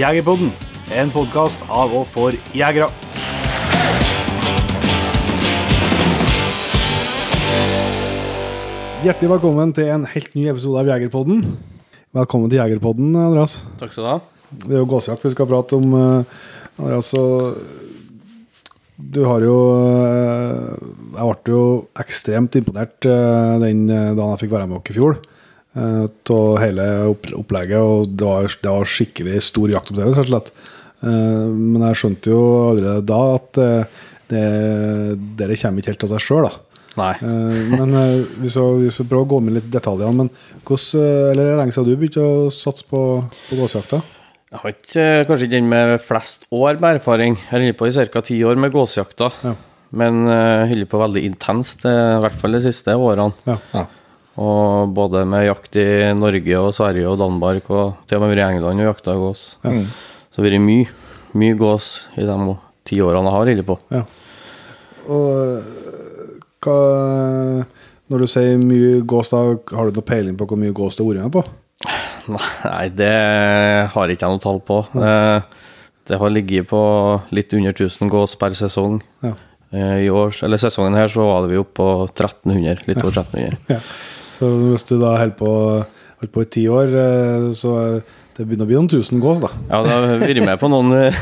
Jegerpodden, en podkast av og for jegere. Hjertelig velkommen til en helt ny episode av Jegerpodden. Velkommen til Jegerpodden, Andreas. Takk skal du ha. Det er jo gåsejakt vi skal prate om. eh, Andreas, du har jo eh, Jeg ble jo ekstremt imponert eh, den dagen jeg fikk være med dere i fjor. Av hele opp- opplegget, og det var, det var skikkelig stor jaktopplevelse, rett og slett. Eh, Men jeg skjønte jo allerede da at eh, det, dere kommer ikke helt av seg sjøl, da. Nei. Eh, Men hvis vi skal, prøve å gå med litt i detaljene. Men hvordan, eh, eller er lenge siden du begynte å satse på, på gåsejakta? Jeg har ikke, kanskje ikke den med flest år med erfaring. Jeg har holdt på i ca. ti år med gåsejakta. Ja. Men uh, holder på veldig intenst, eh, i hvert fall de siste årene. Ja. Ja. Og både med jakt i Norge og Sverige og Danmark, og til og med i England og jakta gås. Så det har vært mye, mye gås i de ti årene jeg har holdt på. Ja. Og hva Når du sier mye gås, da har du noe peiling på hvor mye gås det har vært med på? Nei, det har ikke jeg noe tall på. Ja. Det har ligget på litt under 1000 gås per sesong. Ja. Eh, I år, eller sesongen her så var vi oppe på 1300, litt over 1300. Ja. Så hvis du da holder på, holder på i ti år, øh, så det begynner å bli noen tusen gås, da. Ja, det har vært med på noen eh,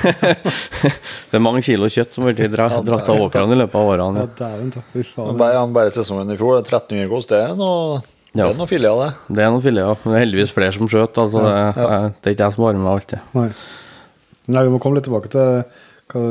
Det er mange kilo kjøtt som har blitt dratt av åkrene i løpet av årene. Ja, dæven ta. Fy faen. Bare, ja, bare sesongen i fjor, det er 1300 gås, det er noe, det er noe filet av det. Det er noen fileter, men det er heldigvis flere som skjøt. Altså, det, er- det er ikke jeg som har med alltid. Nei. Nei, vi må komme litt tilbake til hva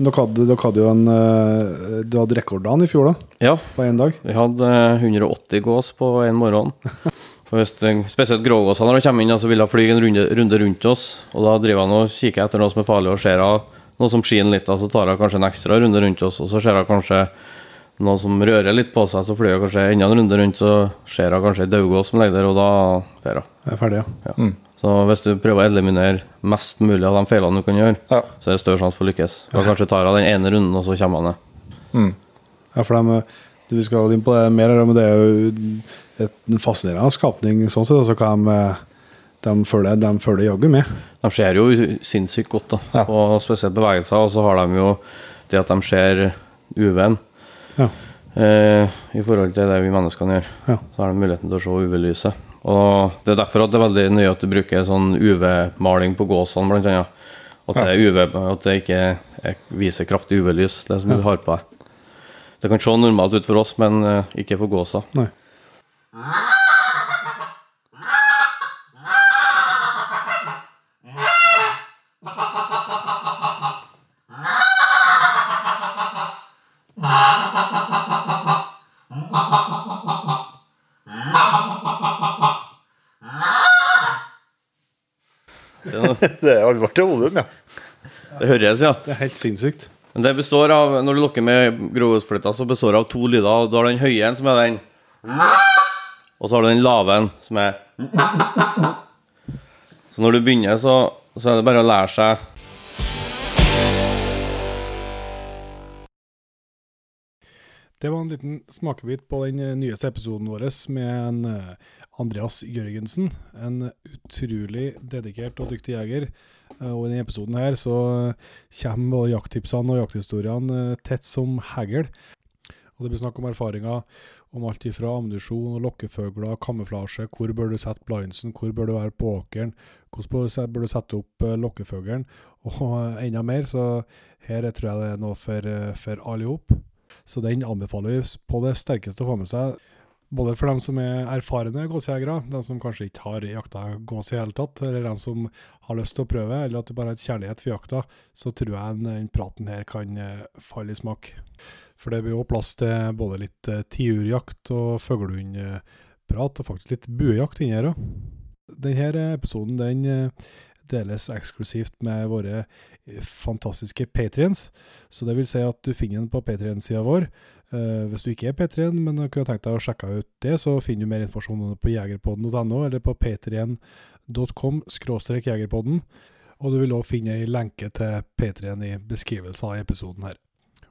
men dere hadde, dere hadde jo en øh, Du hadde rekorddagen i fjor, da? Ja, På én dag? vi hadde eh, 180 gås på en morgen. For hvis det, spesielt grågåsene når de kommer inn, så vil de fly en runde, runde rundt oss. Og da driver han og kikker etter noe som er farlig, og ser noe som skinner litt. Så tar hun kanskje en ekstra runde rundt oss, og så ser hun kanskje noe som rører litt på seg, så flyr hun kanskje enda en runde rundt, så ser hun kanskje ei daugås som ligger der, og da drar hun. Er ferdig, ja. Ja. Så hvis du prøver å eliminere mest mulig av de feilene du kan gjøre, Ja. så er det større sjanse for å lykkes. Da kanskje tar av den ene runden, og så kommer han ned. Ja, for de, du, Vi skal inn på det mer, men det er jo et, en fascinerende skapning sånn sett. Altså, hva de, de følger, de følger jaggu med. De ser jo sinnssykt godt da, Ja. Og spesielt bevegelser, og så har de jo det at de ser UV-en Ja. Eh, i forhold til det vi menneskene gjør. Ja. Så har de muligheten til å se UV-lyset. Og Det er derfor at det er veldig nøye at du bruker sånn UV-maling på gåsene, annet. At det, UV, at det ikke er, viser kraftig UV-lys, det som du har på deg. Det kan se normalt ut for oss, men eh, ikke for gåsa. Nei. Det er alvor til volum, ja. Det høres, ja. Det er helt sinnssykt. Men det består av, Når du lukker med grovhusfløyta, så består det av to lyder. Du har den høye en, som er den. Og så har du den lave en, som er Så når du begynner, så, så er det bare å lære seg Det var en liten smakebit på den eh, nyeste episoden vår med en eh, Andreas Jørgensen. En utrolig dedikert og dyktig jeger. Eh, Og i denne episoden her så kommer både jakttipsene og jakthistoriene tett som hagl. Og det blir snakk om erfaringer om alt ifra ammunisjon og lokkefugler, kamuflasje, hvor bør du sette blindsen, hvor bør du være på åkeren, hvordan bør du sette opp lokkefuglen, og enda mer. Så her tror jeg det er noe for, for alle i hop. Så den anbefaler vi på det sterkeste å få med seg. Både for dem som er erfarne gåsejegere, de som kanskje ikke har jakta gås i hele tatt, eller dem som har lyst til å prøve, eller at du bare har et kjærlighet for jakta, så tror jeg den praten her kan eh, falle i smak. For det blir jo plass til både litt eh, tiurjakt og fuglehundprat, og faktisk litt buejakt inni her òg. Denne episoden den eh, deles eksklusivt med våre eh, fantastiske patriens. Så det vil si at du finner den på patrien-sida vår. Uh, hvis du ikke er patrien, men kunne tenkt deg å sjekke ut det, så finner du mer informasjon på jegerpodden.no eller på patrion.com jegerpodden. Og du vil òg finne ei lenke til Patrion i beskrivelsen av episoden her.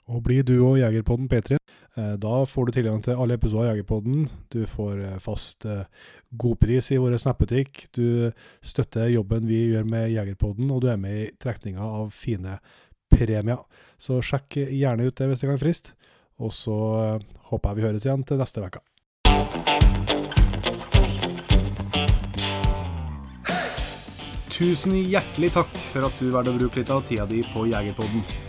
Og blir du og Jegerpodden Eh, Da får du tilgang til alle episoder av Jegerpodden. Du får eh, fast god pris i vår snappbutikk. Du støtter jobben vi gjør med Jegerpodden, og du er med i trekninga av fine premier. Så sjekk gjerne ut det hvis det kan friste. Og så eh, håper jeg vi høres igjen til neste uke. Tusen hjertelig takk for at du valgte å bruke litt av tida di på Jegerpodden.